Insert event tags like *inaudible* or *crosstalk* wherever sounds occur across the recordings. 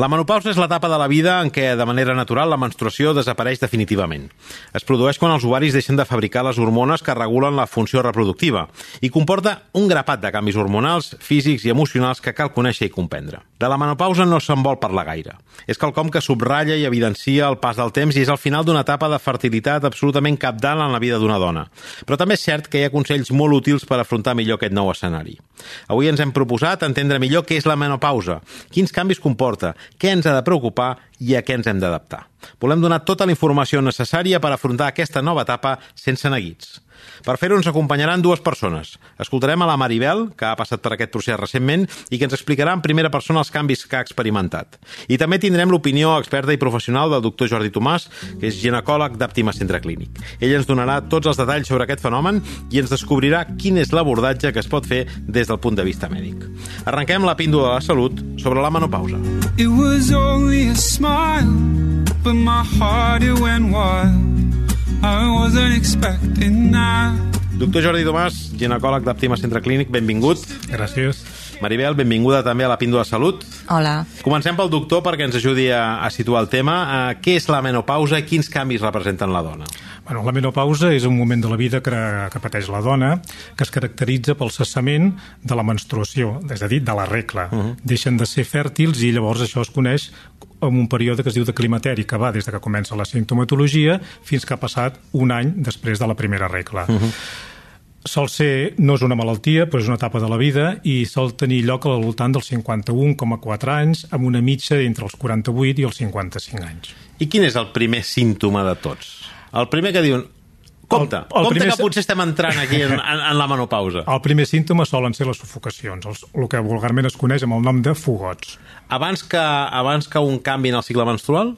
La menopausa és l'etapa de la vida en què, de manera natural, la menstruació desapareix definitivament. Es produeix quan els ovaris deixen de fabricar les hormones que regulen la funció reproductiva i comporta un grapat de canvis hormonals, físics i emocionals que cal conèixer i comprendre. De la menopausa no se'n vol parlar gaire. És quelcom que subratlla i evidencia el pas del temps i és el final d'una etapa de fertilitat absolutament capdalt en la vida d'una dona. Però també és cert que hi ha consells molt útils per afrontar millor aquest nou escenari. Avui ens hem proposat entendre millor què és la menopausa, quins canvis comporta, què ens ha de preocupar i a què ens hem d'adaptar. Volem donar tota la informació necessària per afrontar aquesta nova etapa sense neguits. Per fer-ho ens acompanyaran dues persones. Escoltarem a la Maribel, que ha passat per aquest procés recentment i que ens explicarà en primera persona els canvis que ha experimentat. I també tindrem l'opinió experta i professional del doctor Jordi Tomàs, que és ginecòleg d'Àptima Centre Clínic. Ell ens donarà tots els detalls sobre aquest fenomen i ens descobrirà quin és l'abordatge que es pot fer des del punt de vista mèdic. Arrenquem la píndola de la salut sobre la menopausa. It was only a but my heart it went wild. I wasn't expecting that. Doctor Jordi Tomàs, ginecòleg d'Àptima Centre Clínic, benvingut. Gràcies. Maribel, benvinguda també a la Píndola de Salut. Hola. Comencem pel doctor perquè ens ajudi a, a situar el tema. Uh, què és la menopausa i quins canvis representen la dona? Bueno, la menopausa és un moment de la vida que, que pateix la dona que es caracteritza pel cessament de la menstruació, és a dir, de la regla. Uh -huh. Deixen de ser fèrtils i llavors això es coneix en un període que es diu de climateri, que va des de que comença la sintomatologia fins que ha passat un any després de la primera regla. Uh -huh sol ser, no és una malaltia, però és una etapa de la vida i sol tenir lloc al voltant dels 51,4 anys amb una mitja entre els 48 i els 55 anys. I quin és el primer símptoma de tots? El primer que diuen, Compte, el, el compte primer... que potser estem entrant aquí en, en, en la menopausa. El primer símptoma solen ser les sufocacions, els, el que vulgarment es coneix amb el nom de fogots. Abans que, abans que un canvi en el cicle menstrual?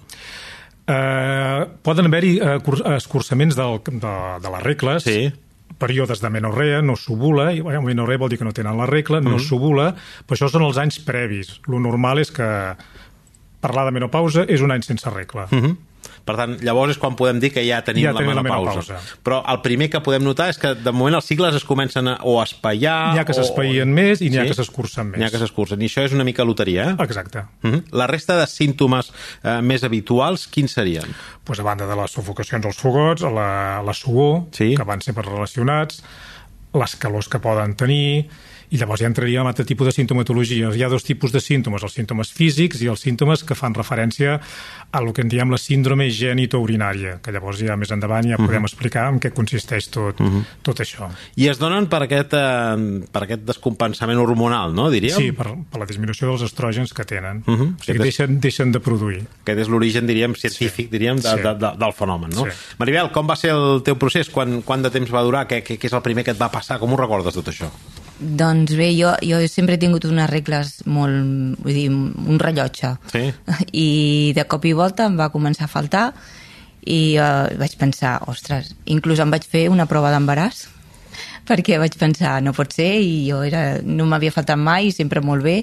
Eh, poden haver-hi eh, escurçaments del, de, de les regles, sí períodes de menorrea, no s'ovula, i bueno, menorrea vol dir que no tenen la regla, no mm -hmm. s'ovula, però això són els anys previs. Lo normal és que parlar de menopausa és un any sense regla. Mm -hmm. Per tant, llavors és quan podem dir que ja tenim, ja la, menopausa. la menopausa. Però el primer que podem notar és que de moment els cicles es comencen a, o a espaiar... N'hi ha que s'espaien o... més i n'hi sí? ha que s'escurcen més. N'hi ha que s'escurcen. I això és una mica loteria, eh? Exacte. Uh -huh. La resta de símptomes eh, més habituals, quins serien? Pues a banda de les sufocacions als fogots, la, la suor, sí? que van sempre relacionats, les calors que poden tenir, i llavors ja entraria en altre tipus de sintomatologia. Hi ha dos tipus de símptomes, els símptomes físics i els símptomes que fan referència a el que en diem la síndrome genitourinària, que llavors ja més endavant ja podem uh mhm. -huh. explicar en què consisteix tot, uh mhm. -huh. tot això. I es donen per aquest, eh, per aquest descompensament hormonal, no, diríem? Sí, per, per la disminució dels estrògens que tenen. Uh -huh. O sigui, deixen, deixen de produir. Aquest és l'origen, diríem, científic, sí. diríem, de, sí. de, de, del fenomen, no? Sí. Maribel, com va ser el teu procés? Quan, quant de temps va durar? Què, què, què és el primer que et va passar? Com ho recordes, tot això? Doncs bé, jo, jo sempre he tingut unes regles molt... Vull dir, un rellotge. Sí. *laughs* I de cop i volta em va començar a faltar i uh, vaig pensar, ostres, inclús em vaig fer una prova d'embaràs *laughs* perquè vaig pensar, no pot ser i jo era, no m'havia faltat mai, sempre molt bé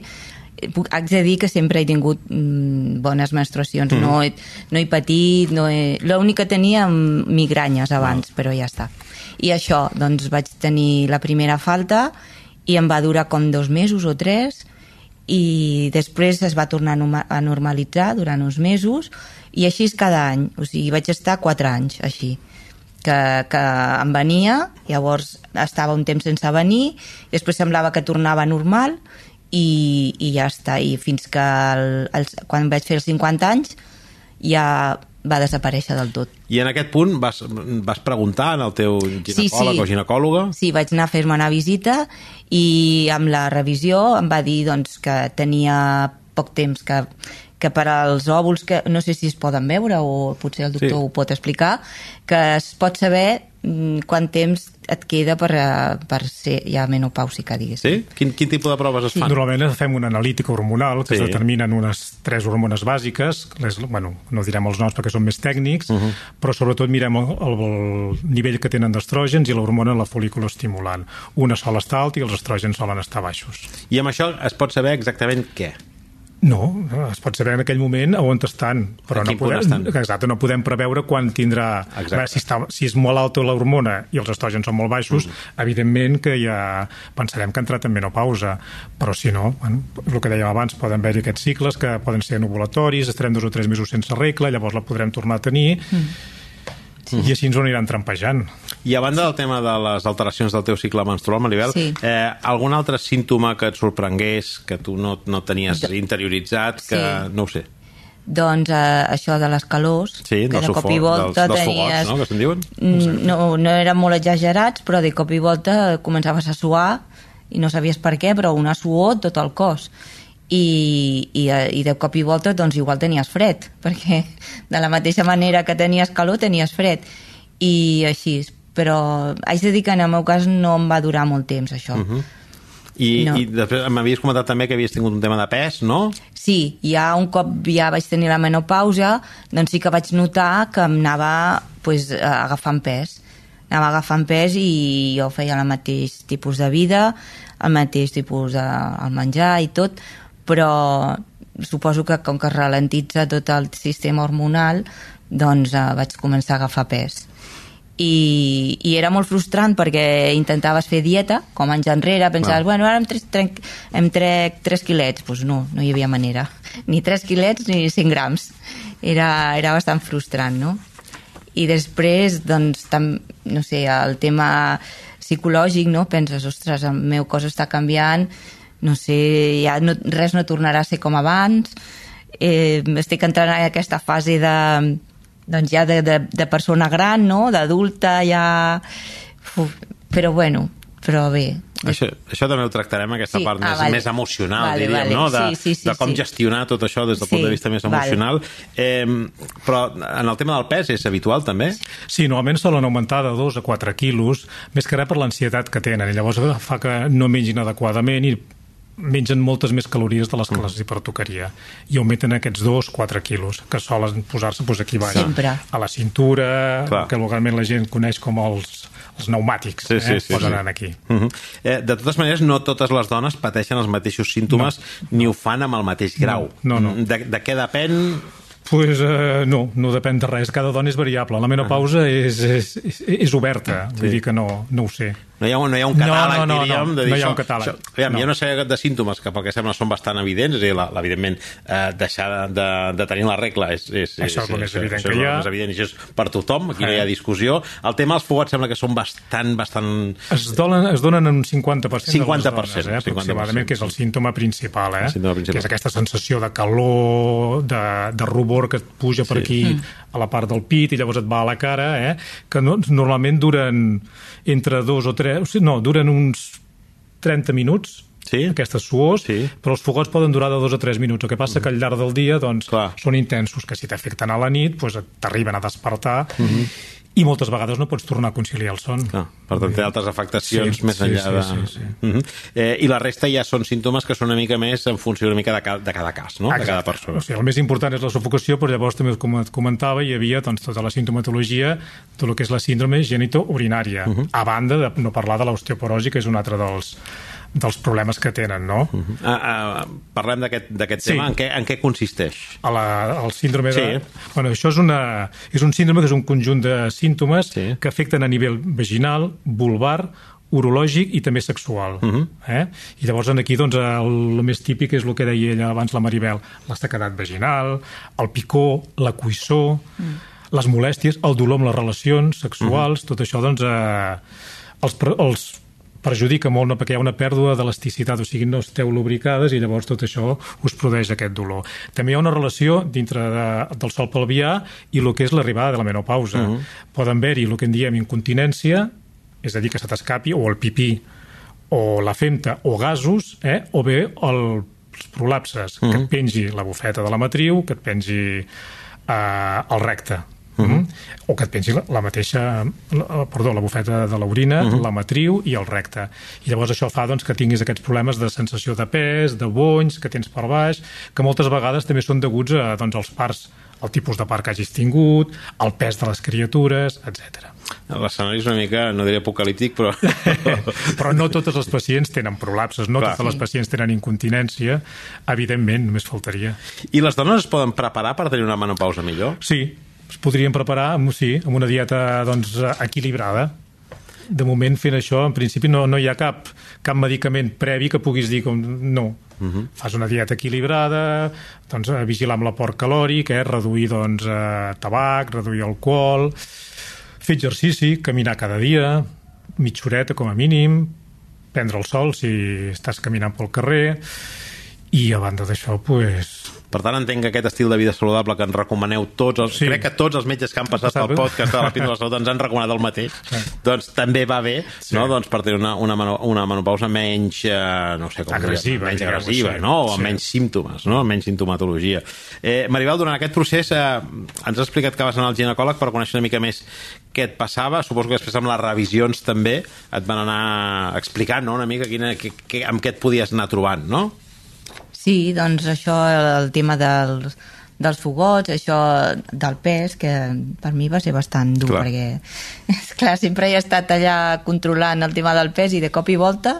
puc, haig de dir que sempre he tingut mm, bones menstruacions, mm. no, he, no he patit, no he... l'únic que tenia migranyes abans, oh. però ja està. I això, doncs vaig tenir la primera falta i em va durar com dos mesos o tres i després es va tornar a normalitzar durant uns mesos i així és cada any, o sigui, vaig estar quatre anys així que, que em venia, llavors estava un temps sense venir, després semblava que tornava normal i, i ja està, i fins que el, el, quan vaig fer els 50 anys ja va desaparèixer del tot. I en aquest punt vas, vas preguntar al teu ginecòleg sí, sí. o ginecòloga? Sí, vaig anar a fer-me una visita i amb la revisió em va dir doncs, que tenia poc temps que, que per als òvuls que no sé si es poden veure o potser el doctor sí. ho pot explicar que es pot saber Mm, quant temps et queda per, eh, per ser ja menopàusica, diguéssim. Sí? Quin, quin tipus de proves es fan? Normalment fem una analítica hormonal que sí. es determinen unes tres hormones bàsiques, les, bueno, no direm els noms perquè són més tècnics, uh. -huh. però sobretot mirem el, el, el nivell que tenen d'estrògens i l'hormona la folícula estimulant. Una sol està alt i els estrògens solen estar baixos. I amb això es pot saber exactament què? No, es pot saber en aquell moment on estan, però no podem, estan? exacte, no podem preveure quan tindrà... Exacte. Veure, si, està, si és molt alta l'hormona i els estrògens són molt baixos, mm. evidentment que ja pensarem que ha entrat en menopausa, però si no, bueno, el que dèiem abans, poden haver aquests cicles que poden ser ovulatoris, estarem dos o tres mesos sense regla, llavors la podrem tornar a tenir, mm. i així ens ho aniran trampejant. I a banda del tema de les alteracions del teu cicle menstrual, Maribel, Sí. eh, algun altre símptoma que et sorprengués, que tu no, no tenies interioritzat, que Sí. no ho sé. Doncs eh, això de les calors, Sí, que de cop i volta dels, dels tenies... fogots, no?, que se'n diuen. Mm, No, no eren molt exagerats, però de cop i volta començaves a suar i no sabies per què, però una suor tot el cos. I, i, eh, i de cop i volta doncs igual tenies fred, *laughs* perquè de la mateixa manera que tenies calor tenies fred. I així, però haig de dir que en el meu cas no em va durar molt temps això. Uh -huh. I, No. I després m'havies comentat també que havies tingut un tema de pes, no? Sí, ja un cop ja vaig tenir la menopausa, doncs sí que vaig notar que em anava pues, agafant pes. Anava agafant pes i jo feia el mateix tipus de vida, el mateix tipus de el menjar i tot, però suposo que com que es ralentitza tot el sistema hormonal, doncs eh, vaig començar a agafar pes i, i era molt frustrant perquè intentaves fer dieta, com anys enrere, pensaves, Clar. bueno, ara em trec, trec, em trec 3 quilets, doncs no, no hi havia manera. *laughs* Ni 3 quilets ni 5 grams. Era, era bastant frustrant, no? I després, doncs, tam, no sé, el tema psicològic, no? Penses, ostres, el meu cos està canviant, no sé, ja no, res no tornarà a ser com abans, eh, estic entrant en aquesta fase de, doncs ja de, de, de persona gran, no? d'adulta, ja... Uf, però bueno, però bé. Això, això també ho tractarem, aquesta Sí, part ah, més, vale. més emocional, Vale, diríem, vale. no? De, Sí, sí, sí, de com sí. gestionar tot això des del punt Sí, de vista més vale. emocional. Eh, però en el tema del pes és habitual, també? Sí, normalment solen augmentar de 2 a 4 quilos, més que res per l'ansietat que tenen, i llavors fa que no mengin adequadament i mengen moltes més calories de les que les hi pertocaria i augmenten aquests 2-4 quilos que solen posar-se doncs, aquí baix Sempre. a la cintura, Clar. que vulgarment la gent coneix com els, els pneumàtics Sí, sí, eh? sí, posen sí. aquí Uh -huh. eh, de totes maneres, no totes les dones pateixen els mateixos símptomes ni ho fan amb el mateix grau. no, no. De, de què depèn? Pues, uh, no, no depèn de res. Cada dona és variable. La menopausa és, és, és, és oberta. Vull dir que no, no ho sé. No hi ha, un- no hi ha un No, catàleg, no, no, diríem, no. de dir No hi ha això- un catàleg. Això, aviam, No. Hi ha una sèrie de símptomes que pel que sembla són bastant evidents, és a dir, la, evidentment, eh, deixar de, de tenir la regla és, és, Això és el més evident això que és ha. més evident això és per tothom, aquí no hi ha Eh. discussió. El tema dels fogots sembla que són bastant, bastant... Es donen, es donen en un 50%, 50%, de les dones, eh, 50%, aproximadament, que és el símptoma principal, eh? Símptoma principal. que és aquesta sensació de calor, de, de rubor que et puja per Sí. aquí a la part del pit i llavors et va a la cara, eh? que no, normalment duren entre dos o tres... o sigui, No, duren uns 30 minuts, Sí? aquestes suors, Sí. però els fogots poden durar de dos a tres minuts. El que passa que al llarg del dia doncs, Clar. són intensos, que si t'afecten a la nit doncs, t'arriben a despertar Mhm. I moltes vegades no pots tornar a conciliar el son. Ah, per tant, té altres afectacions Sí, més sí, enllà sí, de... sí, sí. Uh -huh. eh, I la resta ja són símptomes que són una mica més en funció una mica de cada, de cada cas, no? De cada Exacte. persona. O sigui, el més important és la sufocació, però llavors també, com et comentava, hi havia doncs, tota la sintomatologia tot el que és la síndrome genitourinària, uh -huh. a banda de no parlar de l'osteoporosi, que és un altre dels, dels problemes que tenen, no? Uh -huh. Ah, ah, parlem d'aquest d'aquest Sí. tema. En què, en què consisteix? a la, el síndrome de... Sí. Bueno, això és, una, és un síndrome que és un conjunt de símptomes Sí. que afecten a nivell vaginal, vulvar, urològic i també sexual. Uh. -huh. eh? I llavors en aquí doncs, el, el més típic és el que deia ella abans la Maribel, l'estacadat vaginal, el picor, la cuissó, mm. les molèsties, el dolor amb les relacions sexuals, uh -huh. tot això doncs, eh, els, els perjudica molt no? perquè hi ha una pèrdua d'elasticitat, o sigui, no esteu lubricades i llavors tot això us produeix aquest dolor. També hi ha una relació dintre de, del sol pelvià i el que és l'arribada de la menopausa. Uh -huh. Poden haver-hi el que en diem incontinència, és a dir, que se t'escapi, o el pipí, o la femta, o gasos, eh? o bé el, els prolapses, uh -huh. que et pengi la bufeta de la matriu, que et pengi eh, el recte. Uh -huh. mm? o que et pensi la, la mateixa la, perdó, la bufeta de l'orina, uh -huh. la matriu i el recte. I llavors això fa doncs, que tinguis aquests problemes de sensació de pes, de bonys, que tens per baix, que moltes vegades també són deguts a, doncs, als parts el tipus de part que hagis tingut, el pes de les criatures, etc. L'escenari és una mica, no diré apocalíptic, però... *laughs* però no totes les pacients tenen prolapses, no Clar. totes les pacients tenen incontinència, evidentment, només faltaria. I les dones es poden preparar per tenir una menopausa millor? Sí, es podrien preparar amb, sí, amb una dieta doncs, equilibrada. De moment, fent això, en principi no, no hi ha cap, cap medicament previ que puguis dir com no. Uh -huh. Fas una dieta equilibrada, doncs, eh, vigilar amb l'aport calòric, eh, reduir doncs, eh, tabac, reduir alcohol, fer exercici, caminar cada dia, mitja horeta com a mínim, prendre el sol si estàs caminant pel carrer, i a banda d'això, pues, per tant, entenc que aquest estil de vida saludable que ens recomaneu tots, els, sí. crec que tots els metges que han passat pel podcast de la Píndola de la Salut ens han recomanat el mateix, sí. doncs també va bé sí. no? doncs per tenir una, una, una menopausa menys, eh, no sé com agressiva, menys agressiva, no? o amb sí. menys símptomes, no? menys sintomatologia. Eh, Maribel, durant aquest procés eh, ens has explicat que vas anar al ginecòleg per conèixer una mica més què et passava, suposo que després amb les revisions també et van anar explicant no? una mica quina, que, que, amb què et podies anar trobant, no? Sí, doncs això, el tema dels, dels fogots, això del pes, que per mi va ser bastant dur, clar. perquè, clar, sempre he estat allà controlant el tema del pes i de cop i volta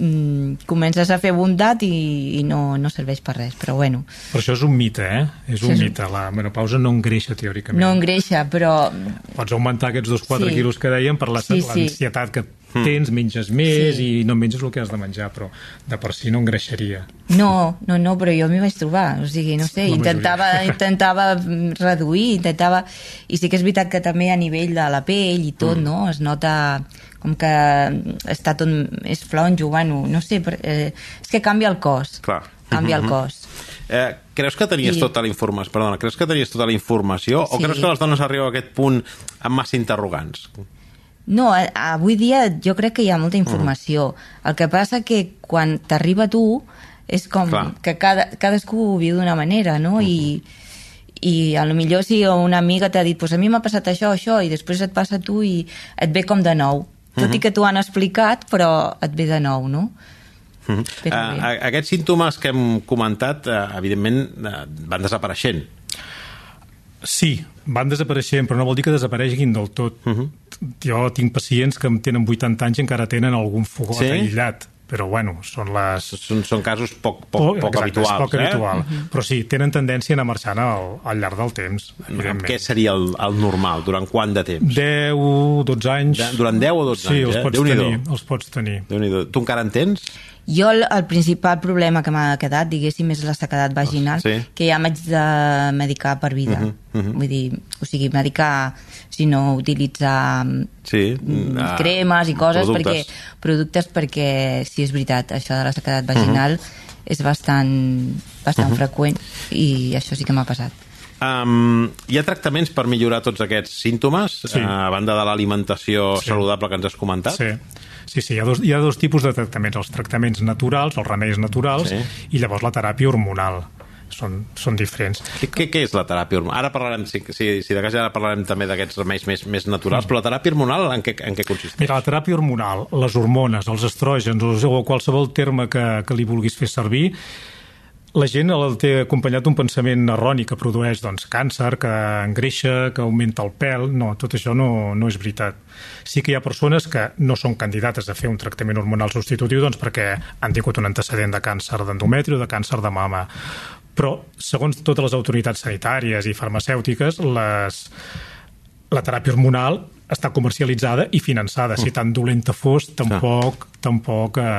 mm, comences a fer bondat i, i no, no serveix per res, però bueno. Però això és un mite, eh? És un sí, mite. La menopausa no engreixa, teòricament. No engreixa, però... Pots augmentar aquests dos 4 sí. quilos que dèiem per l'ansietat sí, sí. que. Tens, menges més sí. i no menges el que has de menjar, però de per si no engreixaria. No, no, no, però jo m'hi vaig trobar, o sigui, no sé, intentava, *laughs* intentava reduir, intentava... I sí que és veritat que també a nivell de la pell i tot, mm. no?, es nota com que està tot més flonjo, bueno, no sé, però, eh, és que canvia el cos. Clar. Canvia el cos. Eh, creus que tenies I... tota la informació, perdona, creus que tenies tota la informació sí. o creus que les dones arriben a aquest punt amb massa interrogants? No, avui dia jo crec que hi ha molta mm. informació. Mm. El que passa que quan t'arriba tu és com Clar. que cada, cadascú ho viu d'una manera, no? Mm -hmm. I, i a lo millor si una amiga t'ha dit pues a mi m'ha passat això, això, i després et passa a tu i et ve com de nou. Tot mm -hmm. i que t'ho han explicat, però et ve de nou, no? Mm -hmm. uh, aquests símptomes que hem comentat, uh, evidentment, uh, van desapareixent. Sí, van desapareixent, però no vol dir que desapareixin del tot. Uh -huh. Jo tinc pacients que tenen 80 anys i encara tenen algun fogot sí? aïllat però bueno, són les... Són, són casos poc, poc, poc, poc exacte, habituals, poc eh? habitual. Uh -huh. Però sí, tenen tendència a anar marxant al, al llarg del temps, evidentment. Què seria el, el normal? Durant quant de temps? 10, 12 anys. De, durant 10 o 12 sí, anys, els eh? Pots tenir, els pots tenir. Tu encara en tens? Jo el, el principal problema que m'ha quedat, diguéssim, és la sequedat vaginal, sí. que ja m'haig de medicar per vida. Uh -huh, uh -huh. Vull dir, o sigui, medicar, si no utilitzar sí, mm, ah, cremes i coses, productes. perquè productes perquè, sí, és veritat, això de la sequedat vaginal uh -huh. és bastant, bastant uh -huh. freqüent i això sí que m'ha passat. Um, hi ha tractaments per millorar tots aquests símptomes, sí. a banda de l'alimentació sí. saludable que ens has comentat? Sí. Sí, sí, hi ha, dos, hi ha dos tipus de tractaments, els tractaments naturals, els remeis naturals, sí. i llavors la teràpia hormonal són, són diferents. Què, què és la teràpia hormonal? Ara parlarem, si, si, si de cas ara parlarem també d'aquests remeis més, més naturals, mm. però la teràpia hormonal en què, en què consisteix? Mira, la teràpia hormonal, les hormones, els estrògens o qualsevol terme que, que li vulguis fer servir, la gent el té acompanyat d'un pensament erroni que produeix doncs, càncer, que engreixa, que augmenta el pèl. No, tot això no, no és veritat. Sí que hi ha persones que no són candidates a fer un tractament hormonal substitutiu doncs, perquè han tingut un antecedent de càncer d'endometri o de càncer de mama. Però, segons totes les autoritats sanitàries i farmacèutiques, les, la teràpia hormonal està comercialitzada i finançada. Si mm. tan dolenta fos, tampoc, ah. tampoc eh,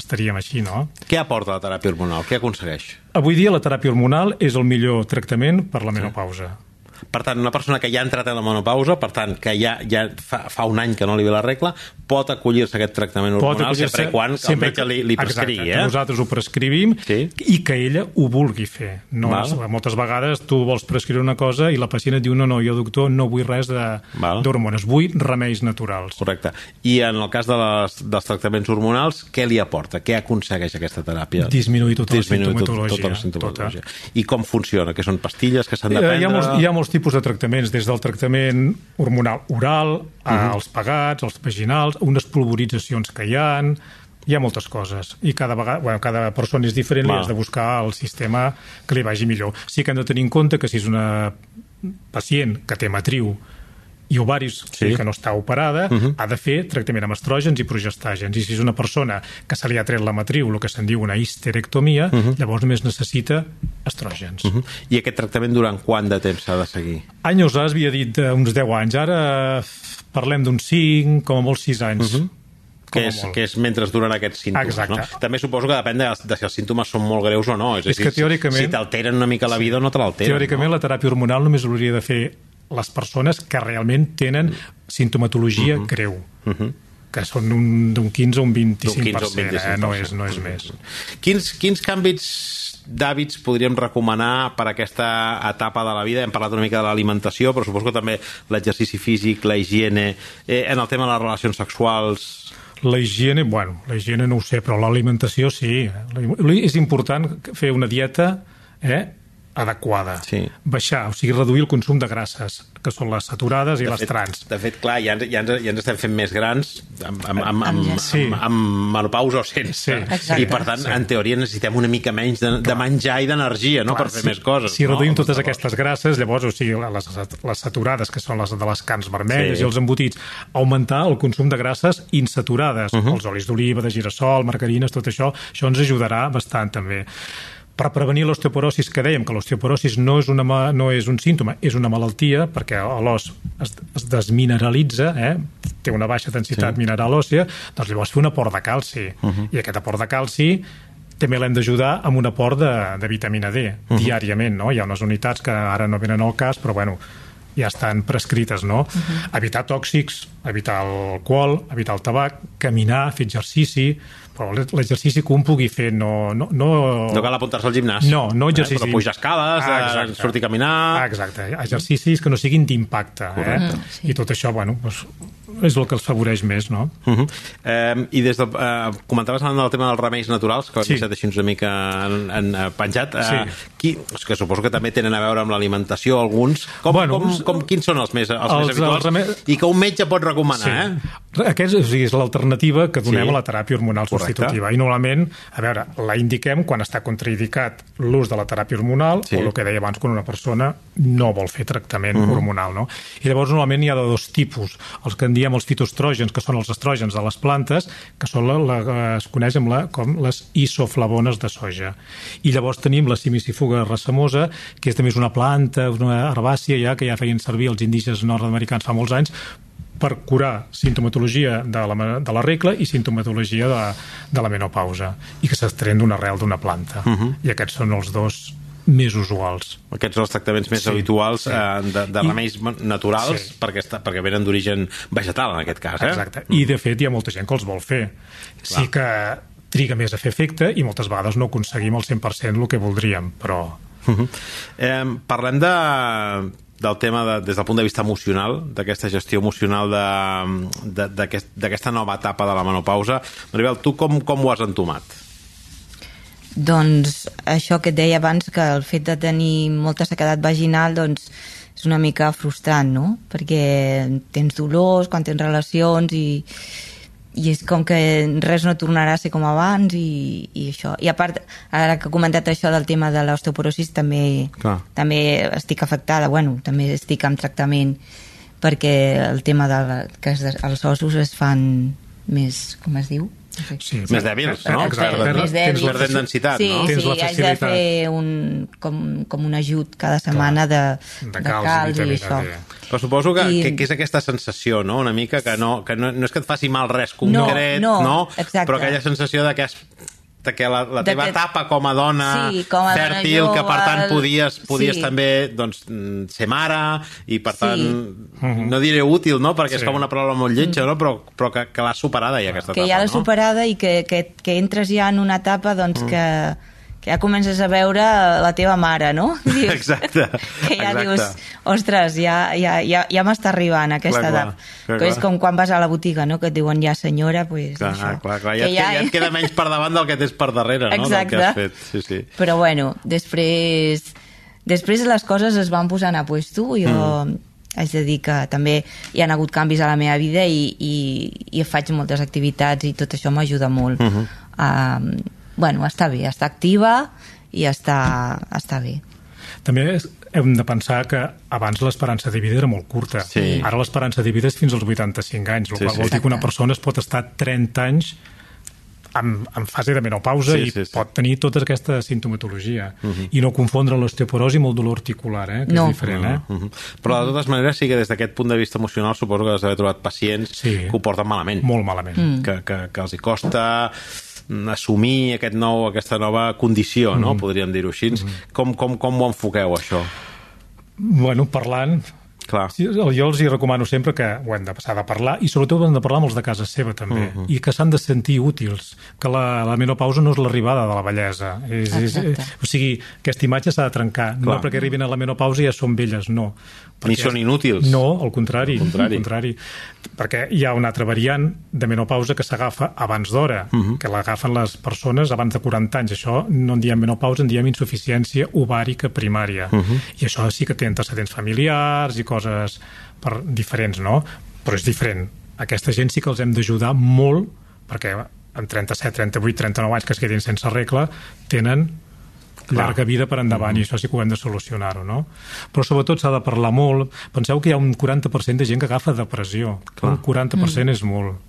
estaríem així, no? Què aporta la teràpia hormonal? Què aconsegueix? Avui dia la teràpia hormonal és el millor tractament per la menopausa. Sí. Per tant, una persona que ja ha entrat en la menopausa, per tant, que ja, ja fa, fa un any que no li ve la regla, pot acollir-se a aquest tractament hormonal sempre quan sempre, el metge li, li prescrigui. Exacte, eh? nosaltres ho prescrivim sí. i que ella ho vulgui fer. No, Val. moltes vegades tu vols prescriure una cosa i la pacient et diu no, no, jo doctor no vull res d'hormones, vull remeis naturals. Correcte. I en el cas de les, dels tractaments hormonals, què li aporta? Què aconsegueix aquesta teràpia? Disminuir tota Disminuir la sintomatologia. Tota la sintomatologia. Tota. I com funciona? Que són pastilles que s'han de prendre? Hi ha molts, hi ha molts tipus de tractaments, des del tractament hormonal oral, als pagats, als vaginals, unes polvoritzacions que hi han, hi ha moltes coses i cada, vegada, bueno, cada persona és diferent Va. i has de buscar el sistema que li vagi millor. Sí que hem de tenir en compte que si és una pacient que té matriu i ovaris, Sí. que no està operada, uh -huh. ha de fer tractament amb estrògens i progestàgens. I si és una persona que se li ha tret la matriu, el que se'n diu una histerectomia, uh -huh. llavors només necessita estrògens. Uh -huh. I aquest tractament durant quant de temps s'ha de seguir? Anys havia dit eh, uns 10 anys, ara parlem d'uns 5, com a molt 6 anys. Uh -huh. que és, que és mentre duren aquests símptomes. Exacte. No? També suposo que depèn de, de si els símptomes són molt greus o no. És, a És dir, que teòricament- Si t'alteren una mica la vida o no te l'alteren. Teòricament, no? la teràpia hormonal només hauria de fer les persones que realment tenen sintomatologia uh -huh. greu. Uh -huh que són d'un d'un 15 o un 25%, D'un 15 o un 25%. eh? no, és, no és més. Quins, quins canvis d'hàbits podríem recomanar per a aquesta etapa de la vida? Hem parlat una mica de l'alimentació, però suposo que també l'exercici físic, la higiene, eh, en el tema de les relacions sexuals... La higiene, bueno, la higiene no ho sé, però l'alimentació sí. La- És important fer una dieta eh, adequada. Sí. Baixar, o sigui, reduir el consum de grasses, que són les saturades i les fet, trans. De fet, clar, ja ens, ja ens, ja ens estem fent més grans amb, amb, amb, amb, amb, Sí. amb, amb menopausa o sense. Sí. Exacte. I, per tant, Sí. en teoria necessitem una mica menys de, de menjar i d'energia, no?, per fer si, més coses. Si no? reduïm totes valors. aquestes grasses, llavors, o sigui, les, les saturades, que són les de les carns vermelles Sí. i els embotits, augmentar el consum de grasses insaturades, uh Mhm. -huh. els olis d'oliva, de girassol, margarines, tot això, això ens ajudarà bastant també per prevenir l'osteoporosis, que dèiem que l'osteoporosis no, és una, no és un símptoma, és una malaltia, perquè l'os es, es desmineralitza, eh? té una baixa densitat sí. mineral òssia, doncs llavors fer un aport de calci. Uh -huh. I aquest aport de calci també l'hem d'ajudar amb un aport de, de vitamina D, uh -huh. diàriament, no? Hi ha unes unitats que ara no venen al cas, però bueno, ja estan prescrites, no? Uh -huh. Evitar tòxics, evitar l'alcohol, evitar el tabac, caminar, fer exercici, però l'exercici que un pugui fer no... No, no, No cal apuntar-se al gimnàs. no, no exercici. Eh? Però pujar escales, Ah, eh, exacte. sortir a caminar... Ah, exacte. Exercicis que no siguin d'impacte. Eh? sí. I tot això, bueno, doncs, és el que els favoreix més, no? Uh -huh. eh, I des de... Eh, comentaves en el tema dels remeis naturals, que Sí. deixat així una mica en, en, eh, penjat. Eh, Sí. qui, és que suposo que també tenen a veure amb l'alimentació, alguns. Com, Bueno, com, els- com, quins són els més, els, els- més habituals? els reme- I que un metge pot recomanar, eh? Aquest o sigui, és l'alternativa que donem Sí. a la teràpia hormonal Correcte. substitutiva. I normalment, a veure, la indiquem quan està contraindicat l'ús de la teràpia hormonal Sí. o el que deia abans, quan una persona no vol fer tractament hormonal. No? I llavors normalment hi ha de dos tipus. Els que en diem els fitoestrògens, que són els estrògens de les plantes, que són la, la, es coneix amb la, com les isoflavones de soja. I llavors tenim la simicifuga racemosa, que és també és una planta, una herbàcia ja que ja feien servir els indígenes nord-americans fa molts anys, per curar sintomatologia de la, de la regla i sintomatologia de, de la menopausa i que s'estren d'una arrel d'una planta. Uh -huh. I aquests són els dos més usuals. Aquests són els tractaments més Sí, habituals sí. eh, de, de I- remeis naturals Sí. perquè, està, perquè venen d'origen vegetal, en aquest cas. Eh? Exacte. I, de fet, hi ha molta gent que els vol fer. Sí que triga més a fer efecte i moltes vegades no aconseguim al 100% el que voldríem, però... Uh -huh. eh, parlem de, del tema de, des del punt de vista emocional, d'aquesta gestió emocional d'aquesta nova etapa de la menopausa. Maribel, tu com, com ho has entomat? Doncs això que et deia abans, que el fet de tenir molta sequedat vaginal doncs, és una mica frustrant, no? Perquè tens dolors quan tens relacions i, i és com que res no tornarà a ser com abans i, i això. I a part, ara que he comentat això del tema de l'osteoporosis, també, Clar. també estic afectada, bueno, també estic en tractament perquè el tema de la, que es, els ossos es fan més, com es diu? Sí, Més dèbils, no? Exacte. Perden- més Tens dèbils. perden densitat, sí, no? Tens Sí, la haig de fer un, com, com un ajut cada setmana de, de calç, i i això. Però suposo que, I- que, que és aquesta sensació, no?, una mica, que no, que no, no és que et faci mal res concret, no, no? exacte. però aquella sensació de que has de que la, la teva que- etapa com a dona Sí, com a dona fèrtil, jove, que per tant podies, podies sí. també doncs, mm, ser mare i per Sí. tant no diré útil, no? perquè és Sí. com una paraula molt lletja, no? però, però que, que l'has superada ja aquesta que etapa. ja l'has no? superada i que, que, que entres ja en una etapa doncs, que, que ja comences a veure la teva mare, no? Dius, *laughs* Exacte, *laughs* Que ja exacte. dius, ostres, ja, ja, ja, ja m'està arribant aquesta Clar, clar, edat. clar, que és clar. com quan vas a la botiga, no? Que et diuen ja senyora, pues, Clar, això. clar, clar, ja, Que ja... ja et queda menys per davant del que tens per darrere, no? Del que has Exacte. fet. Sí, sí. Però bueno, després Després les coses es van posant a puesto, jo mm. haig de dir que també hi han hagut canvis a la meva vida i, i, i faig moltes activitats i tot això m'ajuda molt. Mm -hmm. Bueno, està bé, està activa i està, està bé. També hem de pensar que abans l'esperança de vida era molt curta. Sí. Ara l'esperança de vida és fins als 85 anys, el Sí, qual sí. vol dir que una persona es pot estar 30 anys en, en fase de menopausa Sí, i sí, sí. pot tenir tota aquesta sintomatologia. I no confondre l'osteoporosi amb el dolor articular, eh, que No. és diferent. Eh? Mhm. Però de totes maneres sí que des d'aquest punt de vista emocional suposo que has d'haver trobat pacients Sí. que ho porten malament. Molt malament. Mm. Que, que, que els hi costa mm, assumir aquest nou, aquesta nova condició, no? podríem dir-ho així. Com, com, com ho enfoqueu, això? Bueno, parlant... Clar. Sí, jo els hi recomano sempre que ho hem de passar de parlar i sobretot ho hem de parlar amb els de casa seva també Mhm. i que s'han de sentir útils que la, la menopausa no és l'arribada de la bellesa és, és, o sigui, aquesta imatge s'ha de trencar Clar. no perquè arribin a la menopausa ja són velles, no Ni Perquè- són inútils. no, al contrari, Al contrari. al contrari. perquè hi ha una altra variant de menopausa que s'agafa abans d'hora Mhm. que l'agafen les persones abans de 40 anys això no en diem menopausa, en diem insuficiència ovàrica primària Mhm. i això sí que té antecedents familiars i coses per, diferents, no? Però és diferent. Aquesta gent sí que els hem d'ajudar molt perquè amb 37, 38, 39 anys que es quedin sense regla tenen llarga vida per endavant i això sí que ho hem de solucionar-ho, no? Però sobretot s'ha de parlar molt. Penseu que hi ha un 40% de gent que agafa depressió. Clar. Un 40% és molt.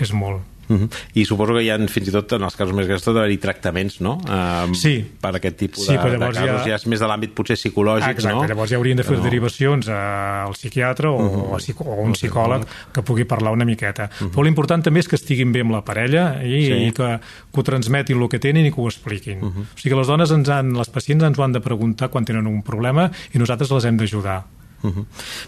És molt. Mhm. I suposo que hi ha, fins i tot, en els casos més grans, tot haver-hi tractaments, no? Uh, Sí. Per aquest tipus Sí, de, de casos. ja- Ja és més de l'àmbit potser psicològic, Exacte, no? llavors ja haurien de fer No. derivacions al psiquiatre o, a psico, o a un psicòleg que pugui parlar una miqueta. Però l'important també és que estiguin bé amb la parella i, Sí. I que, que ho transmetin el que tenen i que ho expliquin. O sigui que les dones, ens han, les pacients ens ho han de preguntar quan tenen un problema i nosaltres les hem d'ajudar. Mhm.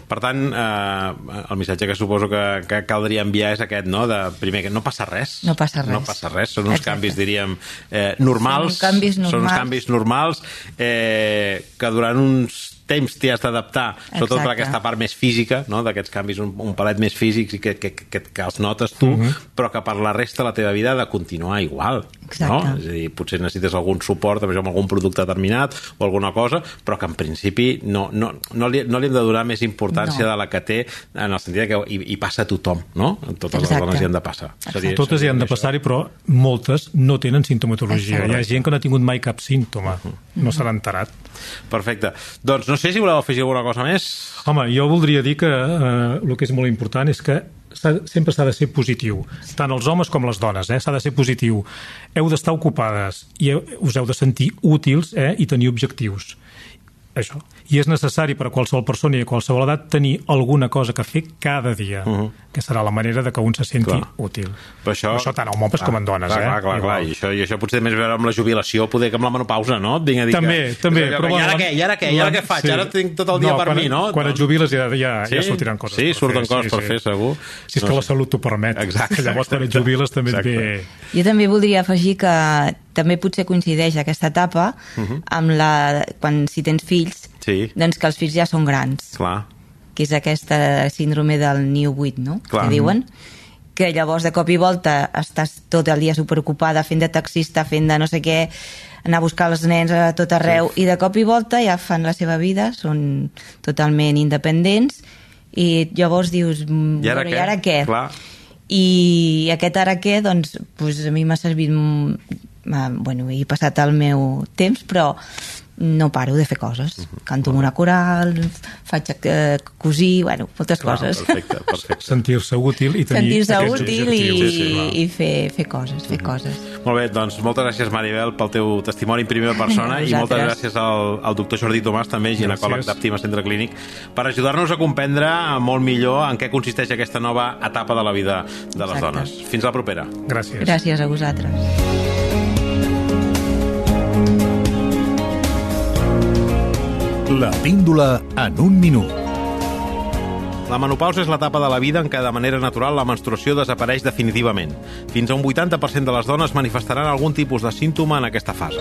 Per tant, eh, el missatge que suposo que, que caldria enviar és aquest, no? De, primer, que no passa res. No passa res. No passa res, són uns Exacte. canvis, diríem, eh, normals. Són canvis Són uns normals. canvis normals eh, que durant uns temps t'hi has d'adaptar, sobretot per Exacte. aquesta part més física, no? d'aquests canvis un, un palet més físics i que, que, que, que els notes tu, però que per la resta de la teva vida ha de continuar igual. No? Exacte. És a dir, potser necessites algun suport, amb algun producte determinat o alguna cosa, però que en principi no, no, no, li, no li hem de donar més importància No. de la que té en el sentit de que hi, hi passa a tothom, no? Totes les Exacte. dones hi han de passar. Seria, Totes hi han de passar-hi, però moltes no tenen sintomatologia. Exacte. Hi ha gent que no ha tingut mai cap símptoma. No se l'ha enterat. Perfecte. Doncs no sé si voleu afegir alguna cosa més. Home, jo voldria dir que eh, el que és molt important és que sempre s'ha de ser positiu, tant els homes com les dones, eh? s'ha de ser positiu. Heu d'estar ocupades i heu- us heu de sentir útils eh? i tenir objectius. Això. I és necessari per a qualsevol persona i a qualsevol edat tenir alguna cosa que fer cada dia, uh -huh. que serà la manera de que un se senti Clar. útil. Però això, això tant en homes com en dones. clar, eh? Clar, clar, clar. I, això, I això potser més a veure amb la jubilació, poder que amb la menopausa, no? Et vinc a dir També, que, també. Que, però I ara què? I ara què? I ara què faig? Ara tinc tot el dia no, per quan, mi, no? Quan et Doncs- jubiles ja, ja, Sí? ja sortiran coses Sí, per surten fer. coses per fer, segur. Si és No que la sé. salut t'ho permet. Exacte, *laughs* llavors quan et jubiles també et ve... Jo també voldria afegir que també potser coincideix aquesta etapa amb la, quan si tens fills, Sí. doncs que els fills ja són grans, Clar. que és aquesta síndrome del niu buit, no? Clar. Que diuen que llavors de cop i volta estàs tot el dia superocupada fent de taxista, fent de no sé què anar a buscar els nens a tot arreu sí. i de cop i volta ja fan la seva vida són totalment independents i llavors dius mm, I ara bueno, què? i ara què? Clar. i aquest ara què doncs, doncs a mi m'ha servit bueno, he passat el meu temps però no paro de fer coses Mhm. canto en una coral faig eh, cosir, bueno, moltes Clar, coses perfecte, perfecte. *laughs* Sentir-se útil i tenir sentir-se aquests útil i. Sí, sí, i fer, fer coses, fer coses Molt bé, doncs moltes gràcies, Maribel, pel teu testimoni en primera persona i moltes gràcies al, al doctor Jordi Tomàs, també ginecòleg d'Àptima Centre Clínic, per ajudar-nos a comprendre molt millor en què consisteix aquesta nova etapa de la vida de les Exacte. dones. Fins la propera. Gràcies. gràcies a vosaltres La píndola en un minut. La menopausa és l'etapa de la vida en què de manera natural la menstruació desapareix definitivament. Fins a un 80% de les dones manifestaran algun tipus de símptoma en aquesta fase.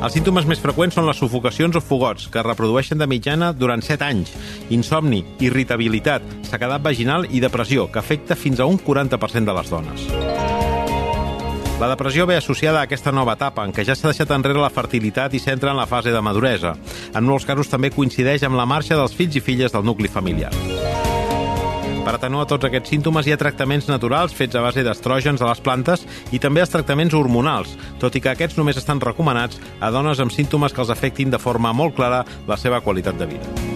Els símptomes més freqüents són les sufocacions o fogots, que es reprodueixen de mitjana durant 7 anys, insomni, irritabilitat, sequedat vaginal i depressió, que afecta fins a un 40% de les dones. La depressió ve associada a aquesta nova etapa, en què ja s'ha deixat enrere la fertilitat i s'entra en la fase de maduresa. En molts casos també coincideix amb la marxa dels fills i filles del nucli familiar. Per atenuar tots aquests símptomes hi ha tractaments naturals fets a base d'estrògens a les plantes i també els tractaments hormonals, tot i que aquests només estan recomanats a dones amb símptomes que els afectin de forma molt clara la seva qualitat de vida.